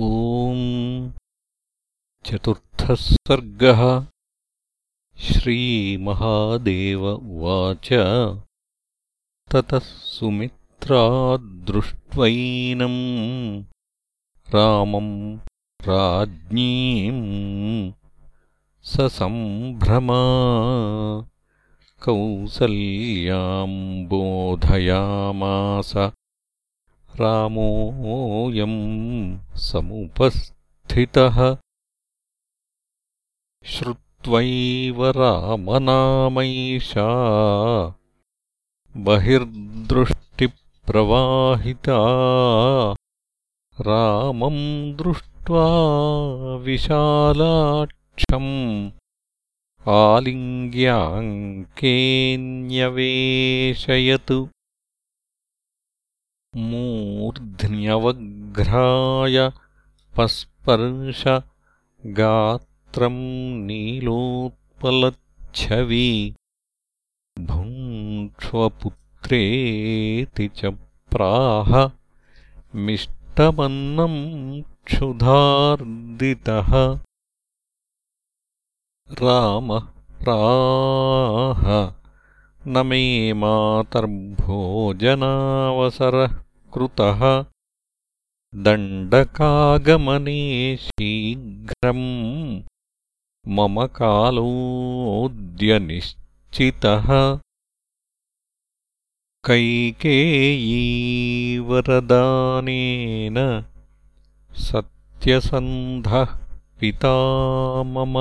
ॐ चतुर्थः सर्गः श्रीमहादेव उवाच। ततः सुमित्रादृष्ट्वैनम् रामम् राज्ञीम् ससम्भ्रमा कौसल्याम् बोधयामास रामोऽयम् समुपस्थितः। श्रुत्वैव रामनामैषा बहिर्दृष्टिप्रवाहिता। रामम् दृष्ट्वा विशालाक्षम् आलिङ्ग्याङ्केऽन्यवेशयत् मूर्ध्न्यवघ्राय पस्पर्श गात्रम् नीलोत्पलच्छवि भुङ्क्ष्वपुत्रेति च प्राह मिष्टमन्नम् क्षुधार्दितः रामः प्राह न मे मातर्भोजनावसरः कृतः दण्डकागमने शीघ्रम् मम कालोऽद्यनिश्चितः कैकेयीवरदानेन सत्यसन्धः पिता मम।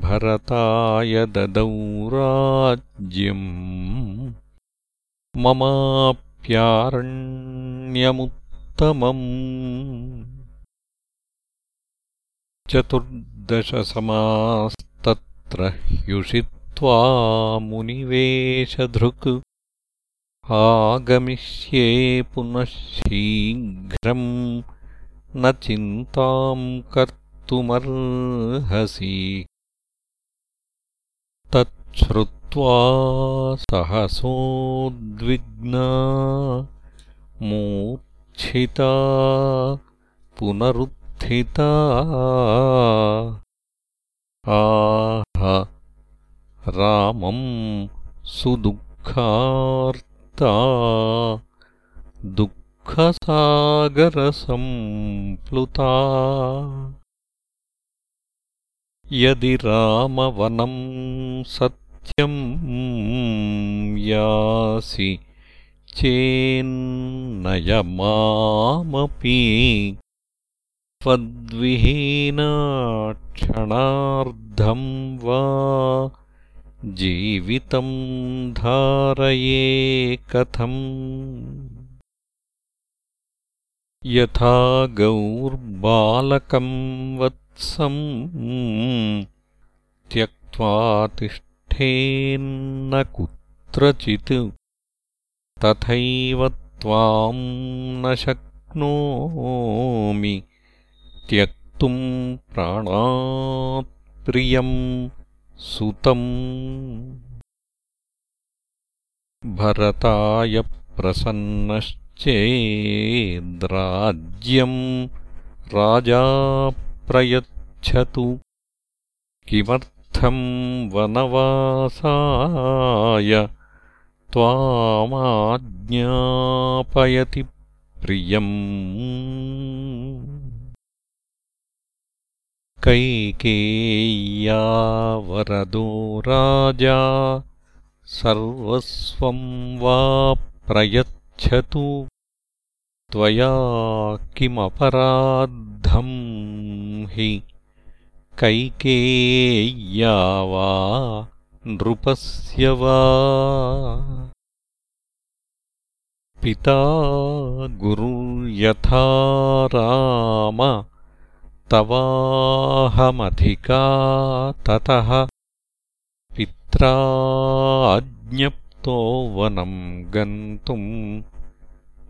भरताय ददौ राज्यम् ममाप्यारण्यमुत्तमम् चतुर्दशसमास्तत्र ह्युषित्वा मुनिवेशधृक् आगमिष्ये पुनः शीघ्रम् न चिन्ताम् कर्तुमर्हसि तच्छ्रुत्वा सहसोद्विग्ना मूर्च्छिता पुनरुत्थिता। आह रामम् सुदुःखार्ता दुःखसागरसम्प्लुता यदि रामवनम् यासि चेन्नयमामपि त्वद्विहीनाक्षणार्धम् वा जीवितम् धारये कथम् यथा गौर्बालकम् वत्सम् त्यक्त्वा तिष्ठेन्न कुत्रचित् तथैव त्वाम् न शक्नोमि। त्यक्तुम् प्राणात्प्रियम् सुतम्। भरताय प्रसन्नश्चेद्राज्यम् राजा प्रयच्छतु किमर्थम् वनवासाय त्वामाज्ञापयति प्रियम्। कैकेय्या वरदो राजा सर्वस्वं वा प्रयच्छतु। त्वया किमपराद्धम् हि कैकेय्या वा नृपस्य वा। पिता गुरुर्यथा राम तवाहमधिका ततः। पित्राज्ञप्तो वनम् गन्तुम्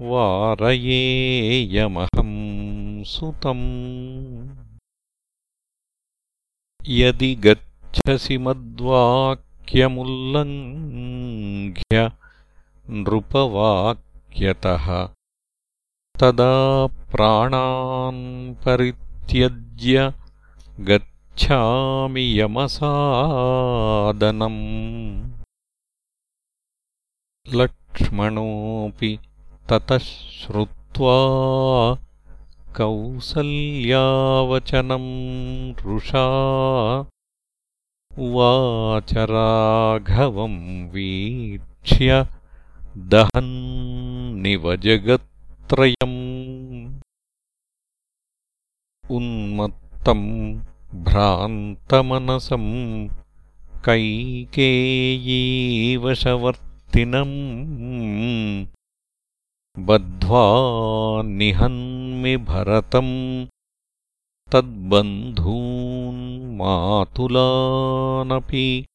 वारयेयमहम् सुतम् यदि गच्छसि मद्वाक्यमुल्लङ्घ्य नृपवाक्यतः तदा प्राणान् परित्यज्य गच्छामि यमसादनम्। लक्ष्मणोऽपि ततः श्रुत्वा कौसल्यावचनम् रुषा उवाच राघवम् वीक्ष्य दहन्निव जगत्त्रयम्। उन्मत्तम् भ्रान्तमनसम् कैकेयीवशवर्तिनम् बद्ध्वा निहन्मि भरतम्। तद्बन्धून्मातुलानपि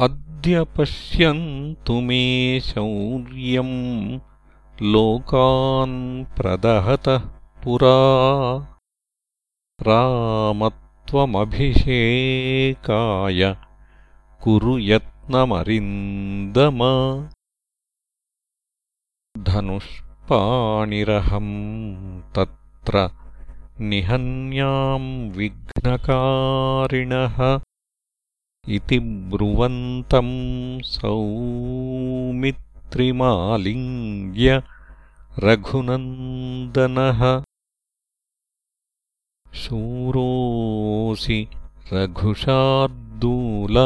अद्य पश्यन्तु मे शौर्यम्। लोकान् प्रदहतः पुरा। रामत्वमभिषेकाय कुरु यत्नमरिन्दम धनुष्पाणिरहम् तत्र निहन्याम् विघ्नकारिणः इति ब्रुवन्तम् सौमित्रिमालिङ्ग्य रघुनन्दनः। शूरोऽसि रघुशार्दूल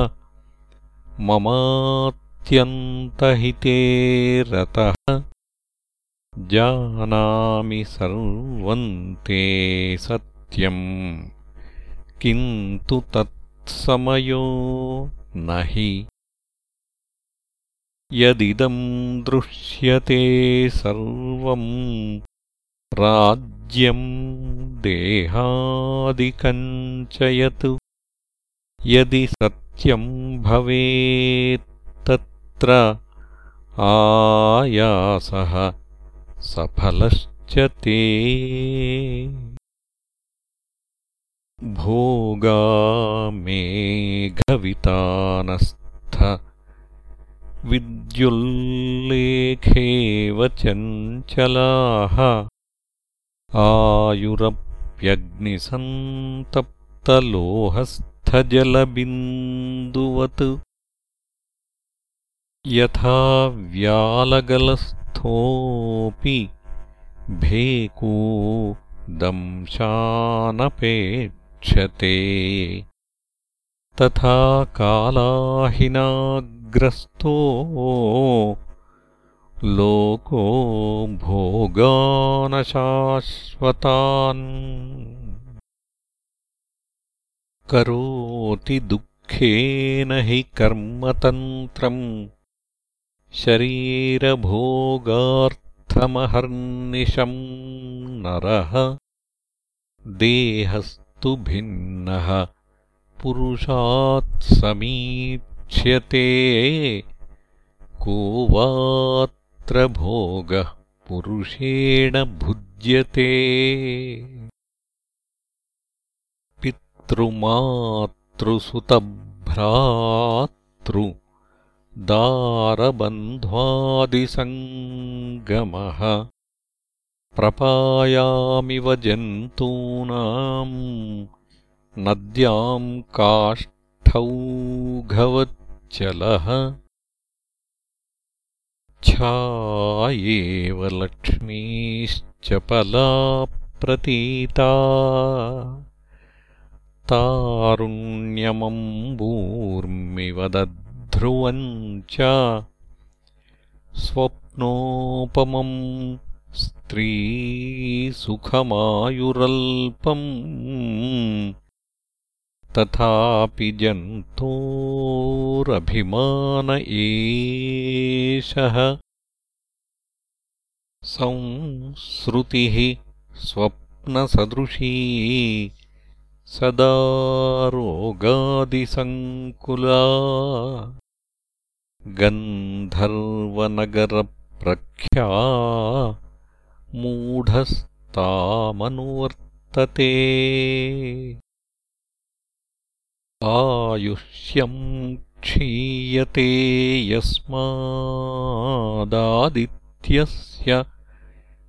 ममात्यन्तहिते रतः जानामि सर्वम् ते सत्यम् किन्तु तत्समयो न हि यदिदम् दृश्यते सर्वम् राज्यम् देहादिकञ्च यदि सत्यम् भवेत्तत्र आयासः सफलश्च ते भोगा मेघवितानस्थ। विद्युल्लेखेव चञ्चलाः। आयुरप्यग्निसन्तप्तलोहस्थजलबिन्दुवत्। यथा व्यालगलस्थ ोऽपि भेको दंशानपेक्षते तथा कालाहिनाग्रस्तो लोको भोगानशाश्वतान्। करोति दुःखेन हि कर्मतन्त्रम् शरीरभोगार्थमहर्निशम् नरः। देहस्तु भिन्नः। पुरुषात् समीक्ष्यते। को वात्र भोगः पुरुषेण भुज्यते। पितृमातृसुतभ्रातृ दारबन्ध्वादिसङ्गमः प्रपायामिव जन्तूनाम् नद्याम् काष्ठौघवच्चलः छायेव लक्ष्मीश्चपला प्रतीता तारुण्यमम्बूर्मिव ध्रुवम् च स्वप्नोपमम् स्त्रीसुखमायुरल्पम् तथापि जन्तोरभिमान एषः संसृतिः स्वप्नसदृशी सदा रोगादिसङ्कुला गन्धर्वनगरप्रख्या मूढस्तामनुवर्तते। आयुष्यम् क्षीयते यस्मादादित्यस्य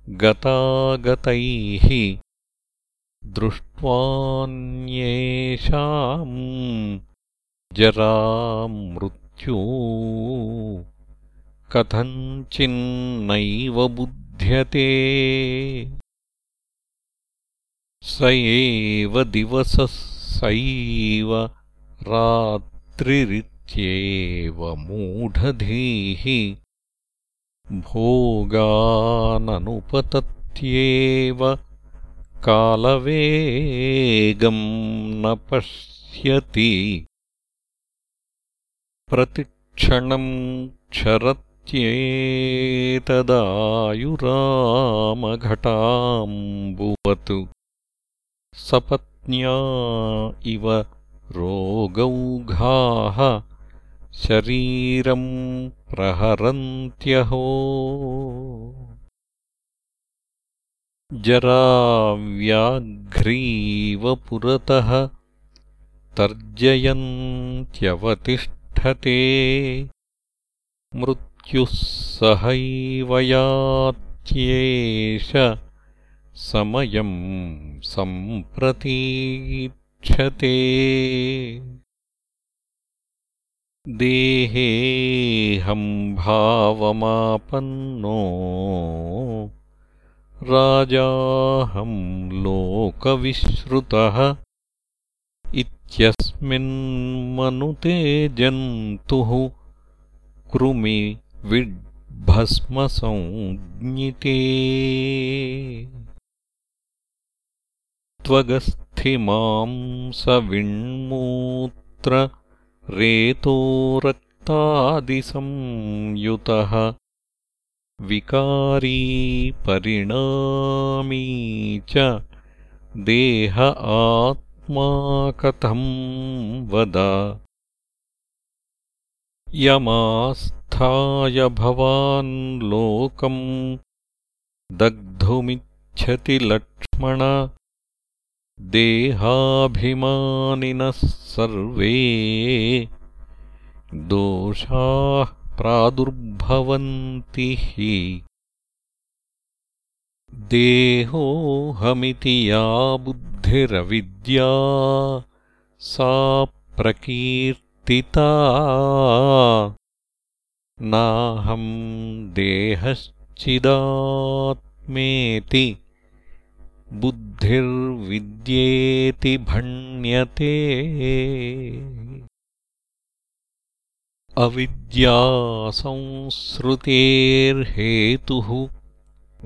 गतागतैः दृष्ट्वान्येषाम् कथञ्चिन्नैव बुध्यते? स एव दिवसः सैव रात्रिरित्येव मूढधीः भोगाननुपतत्येव कालवेगम् न पश्यति प्रतिक्षणम् क्षरत्येतदायुरामघटाम्बुवत् सपत्न्या इव रोगौघाः शरीरम् प्रहरन्त्यहो। जराव्याघ्रीव पुरतः तर्जयन्त्यवतिष्ठते मृत्युः सहैव यात्येष समयम् सम्प्रतीक्षते। भावमापन्नो। राजाहम् लोकविश्रुतः इत्यस्मिन्मनुते जन्तुः कृमि विड्भस्मसंज्ञिते। त्वगस्थिमांसविण्मूत्र रेतोरक्तादिसंयुतः विकारी परिणामी च देह कथम् वद। यमास्थाय भवान् लोकम् दग्धुमिच्छति लक्ष्मण। देहाभिमानिनः सर्वे दोषाः प्रादुर्भवन्ति हि देहोऽहमिति या बुद्धिरविद्या सा प्रकीर्तिता। नाहम् देहश्चिदात्मेति बुद्धिर्विद्येति भण्यते। अविद्यासंसृतेर्हेतुः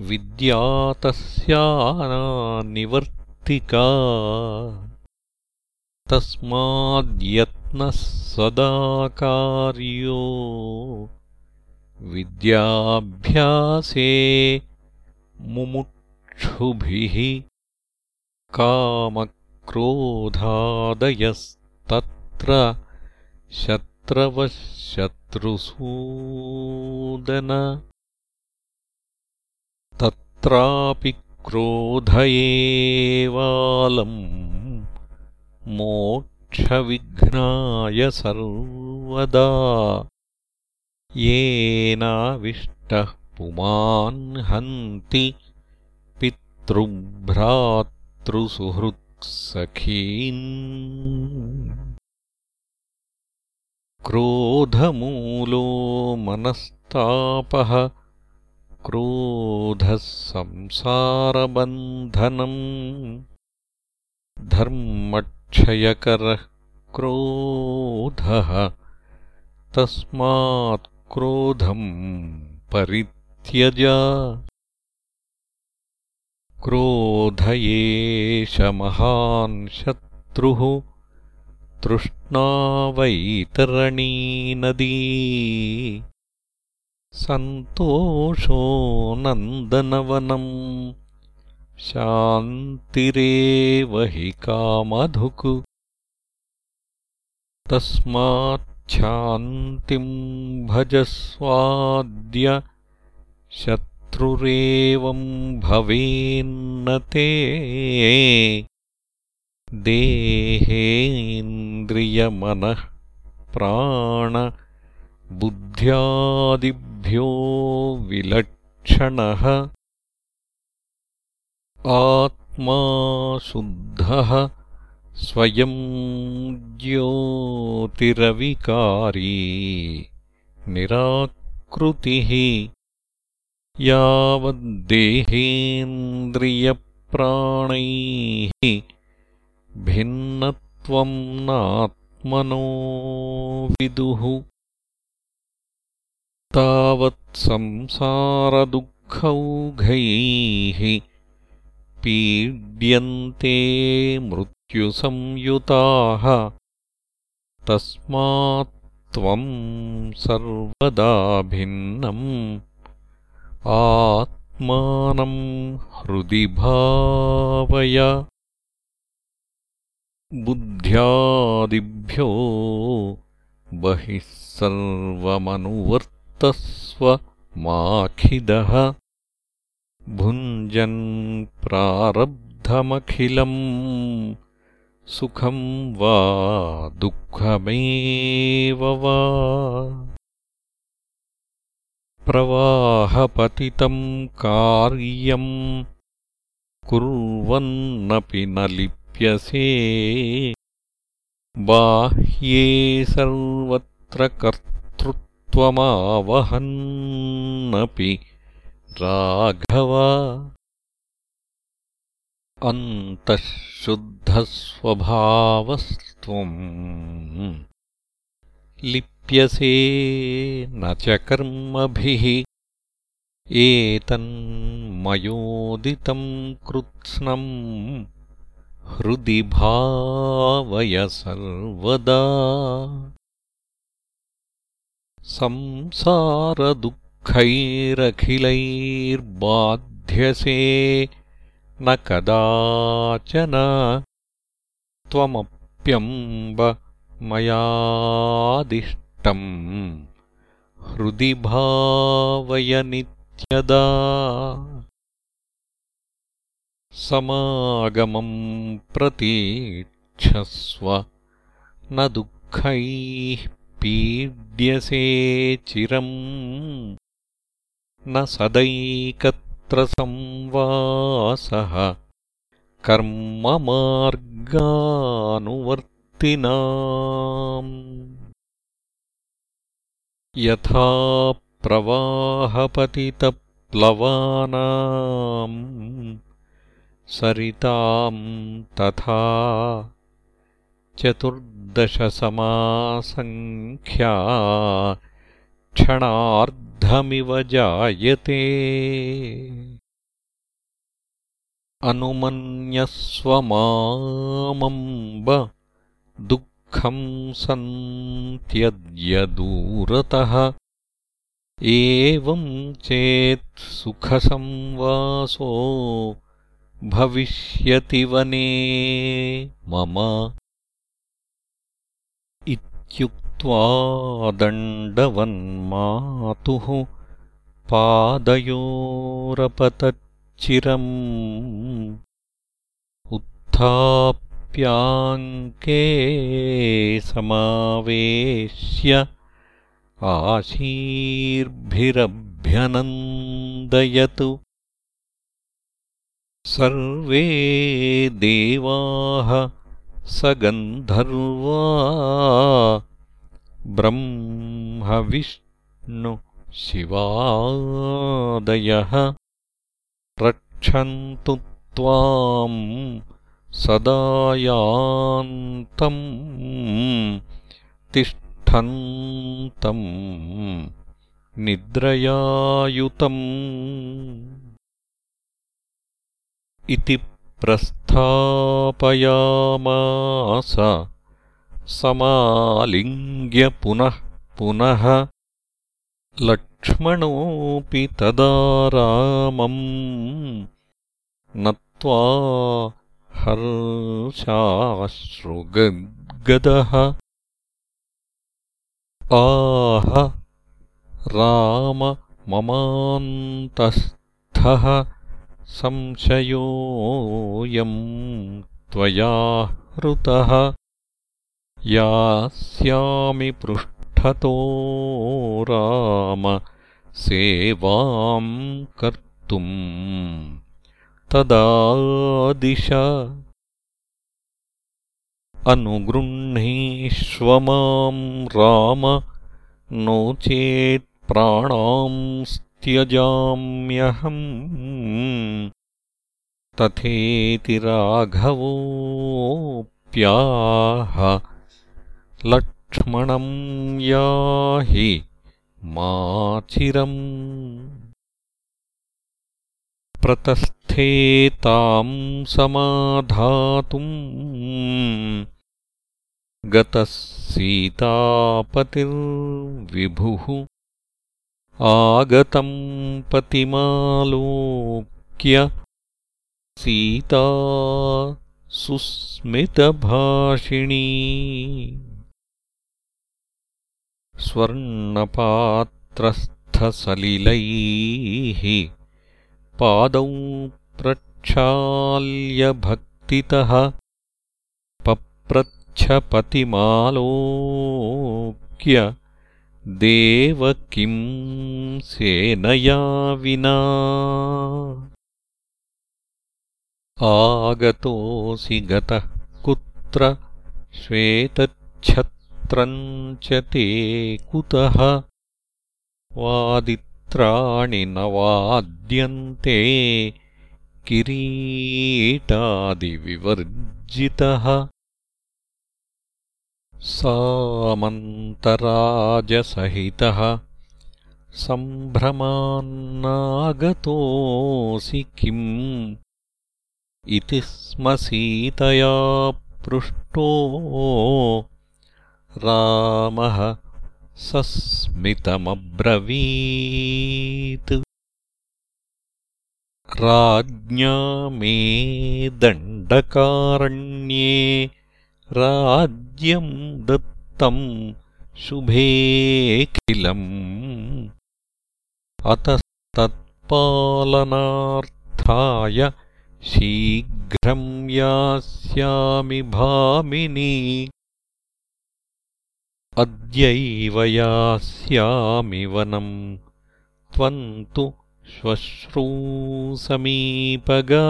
विद्या तस्यानिवर्तिका तस्माद्यत्नः सदा कार्यो विद्याभ्यासे मुमु क्षुभिः कामक्रोधादयस्तत्र शत्रवः शत्रुसूदन तत्रापि क्रोध एवालम् मोक्षविघ्नाय सर्वदा। येनाविष्टः पुमान् हन्ति पितृभ्रातृसुहृत्सखीन्। क्रोधमूलो मनस्तापः क्रोधः संसारबन्धनम् धर्मक्षयकरः क्रोधः तस्मात् क्रोधम् परित्यज। क्रोध एष महान् शत्रुः तृष्णावैतरणी नदी सन्तोषो नन्दनवनम् शान्तिरेव हि कामधुक्। तस्माच्छान्तिम् भजस्वाद्य शत्रुरेवम् भवेन्न ते। देहेन्द्रियमनः प्राणबुद्ध्यादिभ्यो विलक्षणः आत्मा शुद्धः स्वयं ज्योतिरविकारी निराकृतिः यावद्देहेन्द्रियप्राणैः भिन्नत्वं नात्मनो विदुः तावत्संसारदुःखौघैः पीड्यन्ते मृत्युसंयुताः। तस्मात्त्वं सर्वदा भिन्नम्। आत्मानं हृदि भावय। बुद्ध्यादिभ्यो बहिः सर्वमनुवर्तस्व माखिदः भुञ्जन् प्रारब्धमखिलम् सुखं वा दुःखमेव वा। प्रवाहपतितं कार्यम् कुर्वन्नपि न लिप्यसे। बाह्ये सर्वत्र कर्तृत्वमावहन्नपि राघव। अन्तः शुद्धस्वभावस्त्वम् लिप्यसे न च कर्मभिः एतन्मयोदितं कृत्स्नम् हृदि भावय सर्वदा संसारदुःखैरखिलैर्बाध्यसे न कदाचन त्वमप्यम्ब मयादिष्टम्। हृदि भावय नित्यदा समागमम् प्रतीक्षस्व न दुःखैः पीड्यसे चिरम् न सदैकत्र संवासः। कर्ममार्गानुवर्तिनाम्। यथा प्रवाहपतितप्लवानाम् सरिताम् तथा चतुर्दशसमासङ्ख्या क्षणार्धमिव जायते। अनुमन्यस्वमामम्ब दुःखं सन्त्यज्यदूरतः एवं चेत् सुखसंवासो भविष्यति वने मम इत्युक्त्वा दण्डवन्मातुः पादयोरपतत् चिरम् उत्थाप्याङ्के समावेश्य आशीर्भिरभ्यनन्दयतु। सर्वे देवाः स गन्धर्वा ब्रह्मविष्णुशिवादयः रक्षन्तु त्वाम् सदा यान्तम् तिष्ठन्तम् निद्रयायुतम् इति प्रस्थापयामास। समालिङ्ग्य पुनः पुनः लक्ष्मणोऽपि तदा रामम् नत्वा हर्षाश्रुगद्गदः। आह राम ममान्तस्थः संशयोऽयम् त्वया हृतः। यास्यामि पृष्ठतो राम सेवाम् कर्तुम् तदादिश। अनुगृह्णीष्व माम् राम नो त्यजाम्यहम् तथेति राघवोऽप्याह लक्ष्मणं याहि माचिरम् प्रतस्थे ताम् समाधातुम् गतः सीतापतिर्विभुः आगतम् पतिमालोक्य सीता सुस्मितभाषिणी। स्वर्णपात्रस्थसलिलैः पादौ प्रक्षाल्यभक्तितः पप्रच्छपतिमालोक्य देव किं सेनया विना? आगतोऽसि गतः कुत्र श्वेतच्छत्रम् च ते कुतः? वादित्राणि न वाद्यन्ते किरीटादिविवर्जितः सामन्तराजसहितः सम्भ्रमान्नागतोऽसि किम्? इति स्म सीतया पृष्टो रामः सस्मितमब्रवीत्। राज्ञा मे दण्डकारण्ये राज्यम् दत्तम् शुभेऽखिलम् अतस्तत्पालनार्थाय शीघ्रम् यास्यामि भामिनी। अद्यैव यास्यामि वनम् त्वम् तु श्वश्रूसमीपगा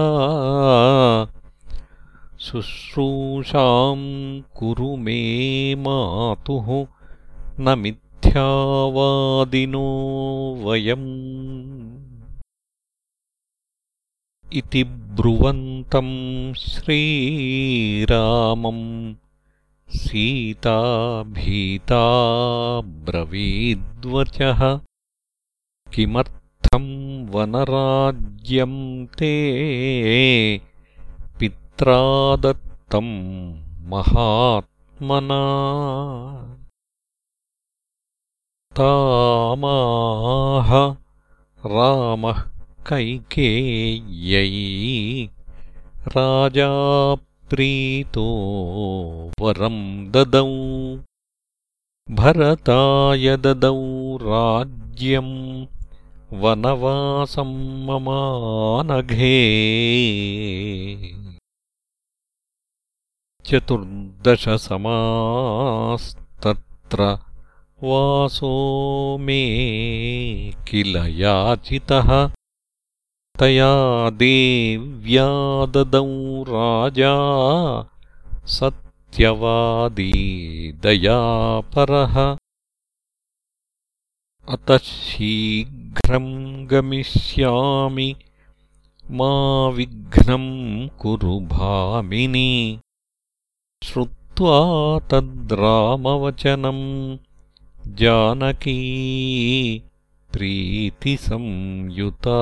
शुश्रूषाम् कुरु मे मातुः न मिथ्यावादिनो वयम्। इति ब्रुवन्तम् श्रीरामम् सीता भीता ब्रवीद्वचः किमर्थम् वनराज्यम् ते पित्रादत्तम् महात्मना। तामाह रामः कैकेय्यै राजा प्रीतो वरम् ददौ। भरताय ददौ राज्यम् वनवासम् ममानघे चतुर्दशसमास्तत्र वासो मे किल याचितः। तया देव्या ददौ राजा सत्यवादी दयापरः। अतः शीघ्रम् गमिष्यामि मा विघ्नम् कुरु भामिनि श्रुत्वा तद्रामवचनम्। जानकी प्रीतिसंयुता।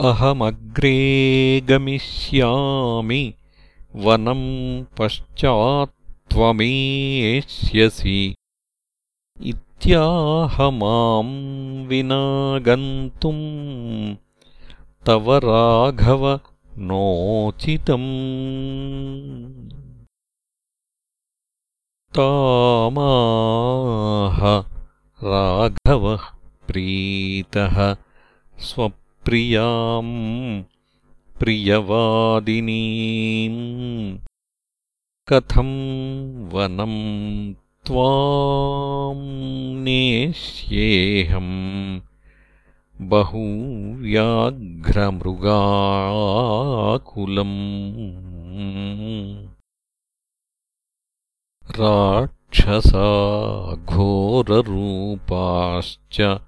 अहमग्रे गमिष्यामि वनम् पश्चात्त्वमेष्यसि। इत्याह माम् विना गन्तुम् तव राघव नोचितम् तामाह राघवः प्रीतः स्वप्रियाम् प्रियवादिनीम् कथम् वनम् त्वाम् नेष्येऽहम् बहुव्याघ्रमृगाकुलम्। राक्षसा घोररूपाश्च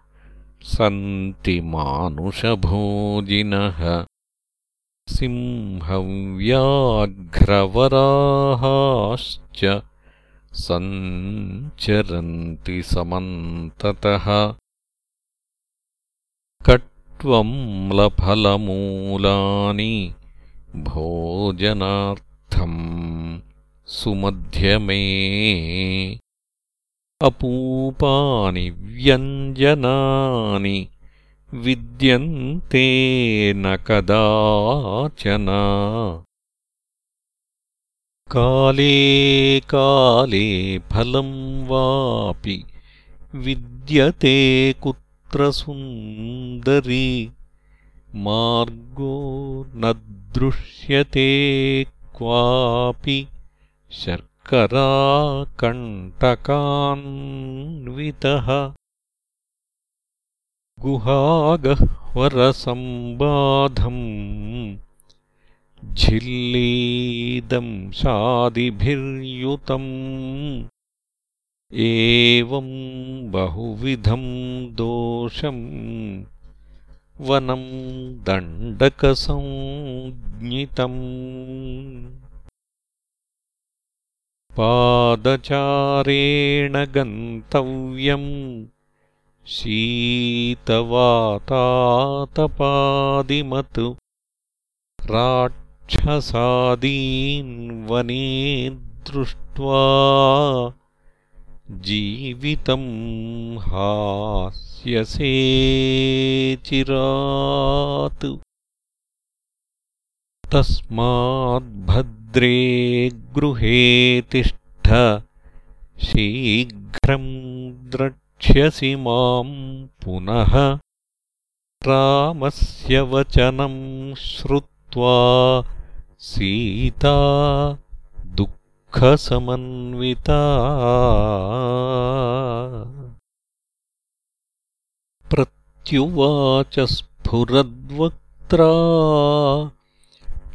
सन्ति मानुषभोजिनः। सिंहव्याघ्रवराहाश्च सञ्चरन्ति समन्ततः कट्वम्लफलमूलानि भोजनार्थम् सुमध्यमे अपूपानि व्यञ्जनानि विद्यन्ते न कदाचन। काले काले फलं वापि विद्यते कुत्र सुन्दरी मार्गो न दृश्यते क्वापि शर्कराकण्टकान्वितः। गुहागह्वरसम्बाधम् शादिभिर्युतम् एवं बहुविधम् दोषम् वनम् दण्डकसंज्ञितम्। पादचारेण गन्तव्यम् शीतवातातपादिमत्। वने दृष्ट्वा जीवितं हास्यसे चिरात्। तस्माद्भद्रे गृहे तिष्ठ शीघ्रं द्रक्ष्यसि माम् पुनः। रामस्य वचनं श्रुत्वा सीता दुःखसमन्विता। प्रत्युवाच स्फुरद्वक्त्रा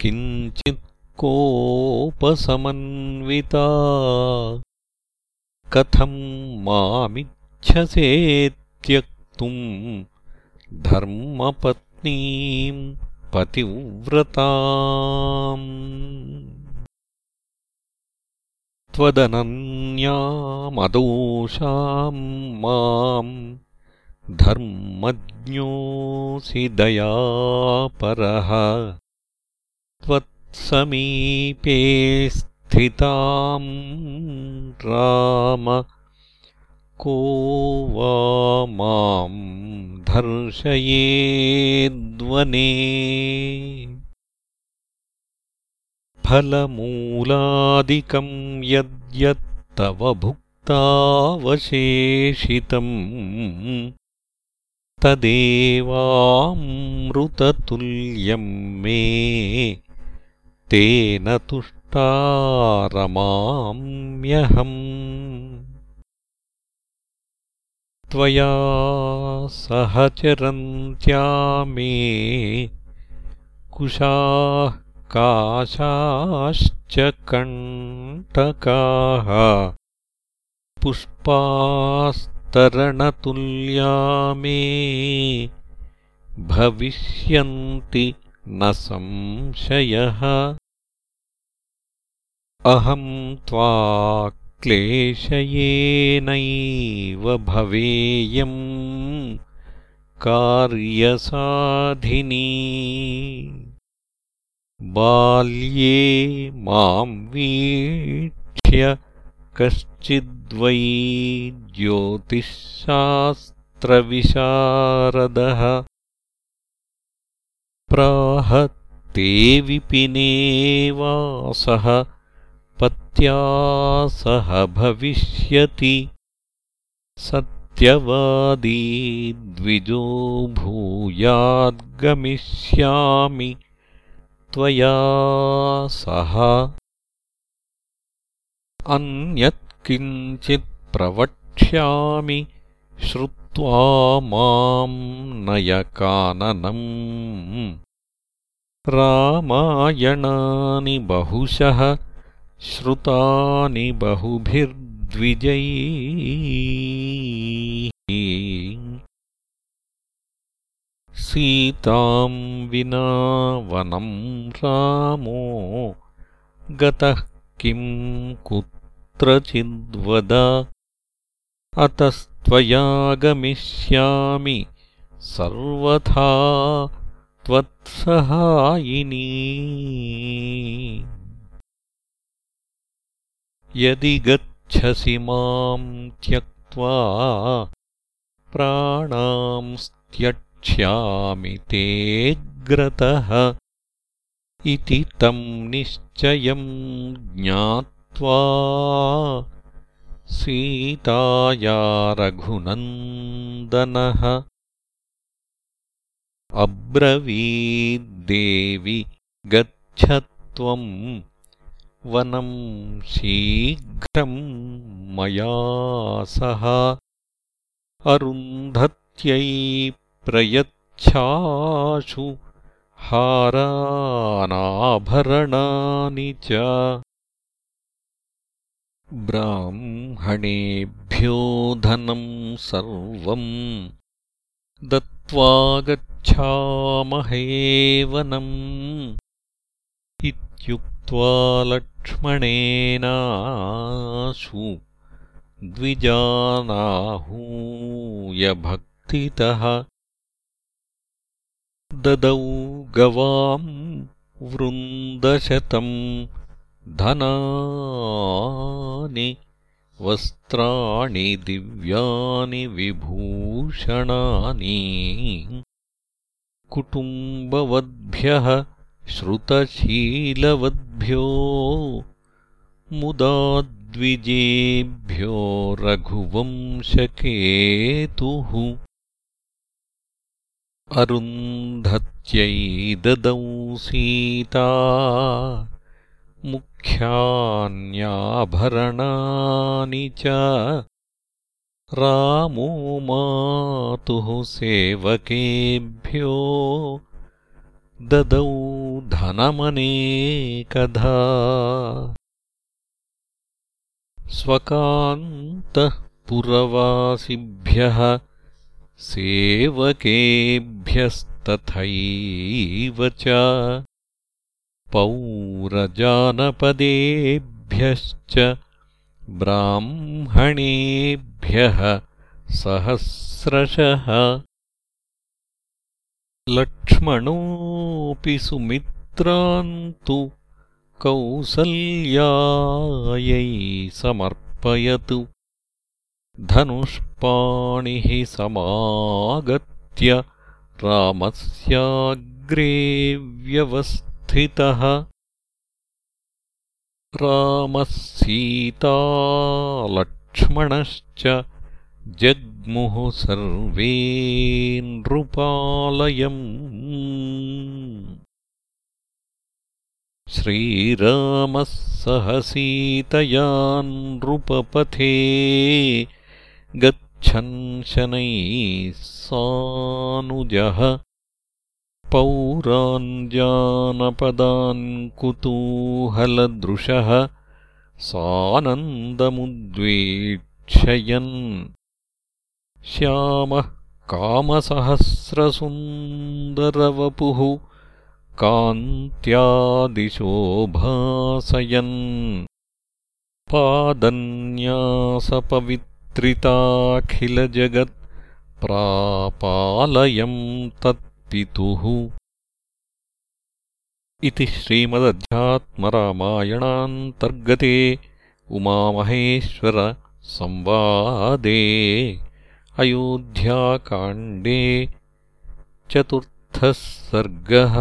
किञ्चित्कोपसमन्विता कथं मामिच्छसे त्यक्तुम् धर्मपत्नीम् पतिव्रताम् त्वदनन्यामदोषाम् माम् धर्मज्ञोऽसि दयापरः। त्वत्समीपे स्थिताम् राम को वा माम् धर्षयेद्वने फलमूलादिकं यद्यत्तव भुक्तावशेषितम्। तदेवामृततुल्यं मे तेन तुष्टारमाम्यहम्। त्वया सहचरन्त्या मे कुशाः काशाश्च कण्टकाः पुष्पास्तरणतुल्या मे भविष्यन्ति न संशयः। अहं त्वा क्लेशयेनैव भवेयम्। कार्यसाधिनी बाल्ये मां वीक्ष्य कश्चिद्वै ज्योतिःशास्त्रविशारदः। प्राह ते विपिनेवासः पत्या सह भविष्यति। सत्यवादी द्विजो भूयाद्गमिष्यामि त्वया सह। अन्यत्किञ्चित् प्रवक्ष्यामि श्रुत्वा मां नयकाननम्। रामायणानि बहुशः श्रुतानि बहुभिर्द्विजै सीताम् विना वनं रामो। गतः किम् कुत्रचिद्वद? अतस्त्वया गमिष्यामि सर्वथा त्वत्सहायिनी। यदि गच्छसि माम् त्यक्त्वा प्राणांस्त्यक्ष्यामि तेऽग्रतः इति तम् निश्चयम् ज्ञात्वा सीताया रघुनन्दनः अब्रवीद्देवि गच्छ त्वम् वनं शीघ्रम् मया सह अरुन्धत्यै प्रयच्छाशु हारानाभरणानि च। ब्राह्मणेभ्यो धनम् सर्वम् दत्त्वा गच्छामहे वनम् इत्युक्त्वा लक्ष्मणेनाशु द्विजानाहूयभक्तितः ददौ गवाम् वृन्दशतम् धनानि वस्त्राणि दिव्यानि विभूषणानि। कुटुम्बवद्भ्यः श्रुतशीलवद्भ्यो मुदा द्विजेभ्यो रघुवंशकेतुः अरुन्धत्यै ददौ सीता मुख्यान्याभरणानि च रामो मातुः सेवकेभ्यो ददौ धनमनेकधा स्वकान्तःपुरवासिभ्यः सेवकेभ्यस्तथैव च पौरजानपदेभ्यश्च ब्राह्मणेभ्यः सहस्रशः। लक्ष्मणोऽपि सुमित्रान्तु कौसल्यायै समर्पयतु धनुष्पाणिः समागत्य रामस्याग्रे व्यवस्थितः। रामः सीता लक्ष्मणश्च जग्मुः सर्वे नृपालयम् श्रीरामः सह सीतया नृपपथे गच्छन् शनैः सानुजः पौराञ्जानपदान् कुतूहलदृशः सानन्दमुद्वीक्षयन् श्यामः कामसहस्रसुन्दरवपुः कान्त्यादिशोभासयन् पादन्यासपवित्रिताखिलजगत् प्रापालयम् तत्पितुः इति श्रीमदध्यात्मरामायणान्तर्गते उमामहेश्वरसंवादे अयोध्याकाण्डे चतुर्थः सर्गः